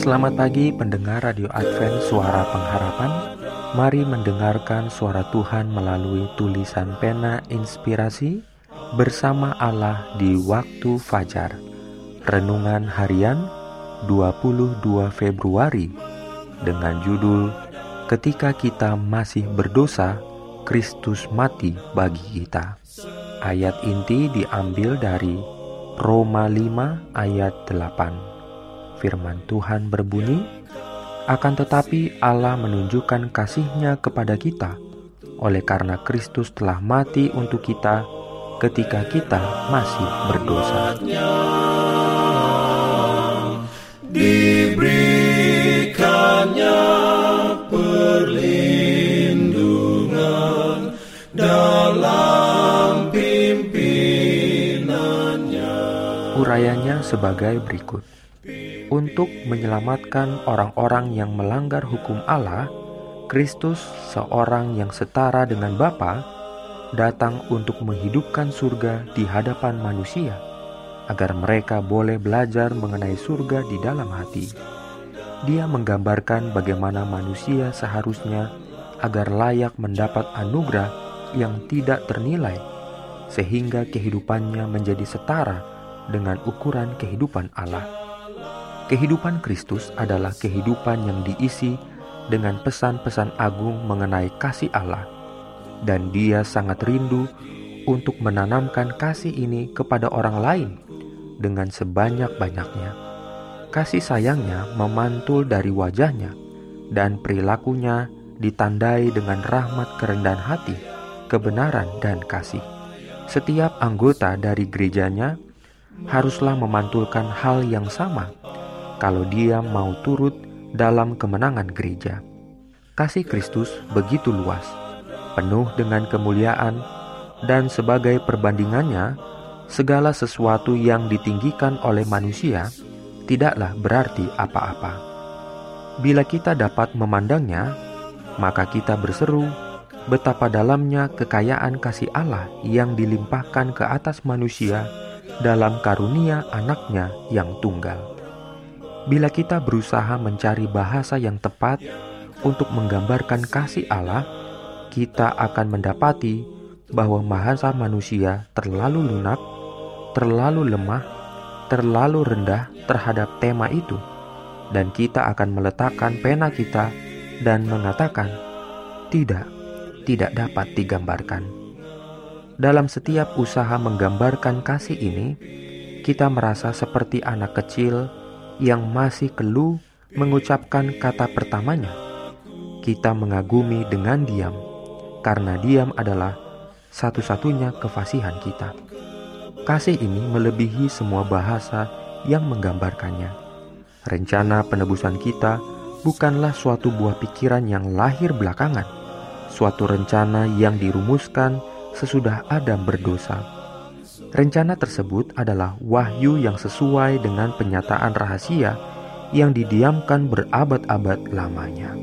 Selamat pagi pendengar Radio Advent Suara Pengharapan. Mari mendengarkan suara Tuhan melalui tulisan pena inspirasi Bersama Allah di waktu fajar. Renungan harian 22 Februari Dengan judul Ketika kita masih berdosa Kristus mati bagi kita. Ayat inti diambil dari Roma 5 ayat 8 firman Tuhan berbunyi, "Akan tetapi Allah menunjukkan kasih-Nya kepada kita, oleh karena Kristus telah mati untuk kita ketika kita masih berdosa." Diberikannya perlindungan dalam pimpinannya. Urayanya sebagai berikut untuk menyelamatkan orang-orang yang melanggar hukum Allah, Kristus, seorang yang setara dengan Bapa, datang untuk menghidupkan surga di hadapan manusia, agar mereka boleh belajar mengenai surga di dalam hati. Dia menggambarkan bagaimana manusia seharusnya agar layak mendapat anugerah yang tidak ternilai, sehingga kehidupannya menjadi setara dengan ukuran kehidupan Allah. Kehidupan Kristus adalah kehidupan yang diisi dengan pesan-pesan agung mengenai kasih Allah, dan Dia sangat rindu untuk menanamkan kasih ini kepada orang lain dengan sebanyak-banyaknya. Kasih sayangnya memantul dari wajahnya, dan perilakunya ditandai dengan rahmat kerendahan hati, kebenaran, dan kasih. Setiap anggota dari gerejanya haruslah memantulkan hal yang sama kalau dia mau turut dalam kemenangan gereja. Kasih Kristus begitu luas, penuh dengan kemuliaan, dan sebagai perbandingannya, segala sesuatu yang ditinggikan oleh manusia tidaklah berarti apa-apa. Bila kita dapat memandangnya, maka kita berseru betapa dalamnya kekayaan kasih Allah yang dilimpahkan ke atas manusia dalam karunia anaknya yang tunggal. Bila kita berusaha mencari bahasa yang tepat untuk menggambarkan kasih Allah, kita akan mendapati bahwa bahasa manusia terlalu lunak, terlalu lemah, terlalu rendah terhadap tema itu, dan kita akan meletakkan pena kita dan mengatakan, "Tidak, tidak dapat digambarkan." Dalam setiap usaha menggambarkan kasih ini, kita merasa seperti anak kecil yang masih kelu mengucapkan kata pertamanya, kita mengagumi dengan diam, karena diam adalah satu-satunya kefasihan kita. Kasih ini melebihi semua bahasa yang menggambarkannya. Rencana penebusan kita bukanlah suatu buah pikiran yang lahir belakangan, suatu rencana yang dirumuskan sesudah Adam berdosa Rencana tersebut adalah wahyu yang sesuai dengan penyataan rahasia yang didiamkan berabad-abad lamanya.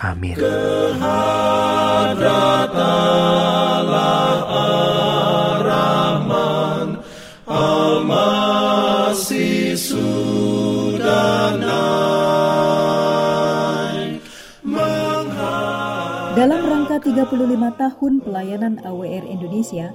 Amin. Dalam rangka 35 tahun pelayanan AWR Indonesia,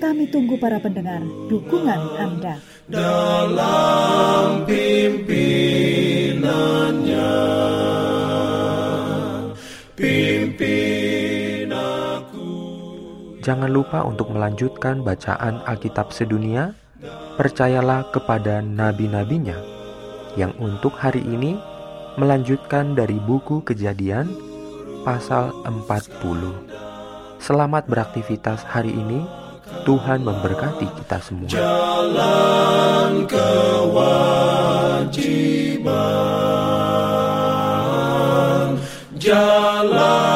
Kami tunggu para pendengar dukungan Anda dalam pimpinannya. Pimpin aku. Jangan lupa untuk melanjutkan bacaan Alkitab sedunia. Percayalah kepada nabi-nabinya yang untuk hari ini melanjutkan dari buku Kejadian pasal 40. Selamat beraktivitas hari ini. Tuhan memberkati kita semua. Jalan kewajiban, jalan.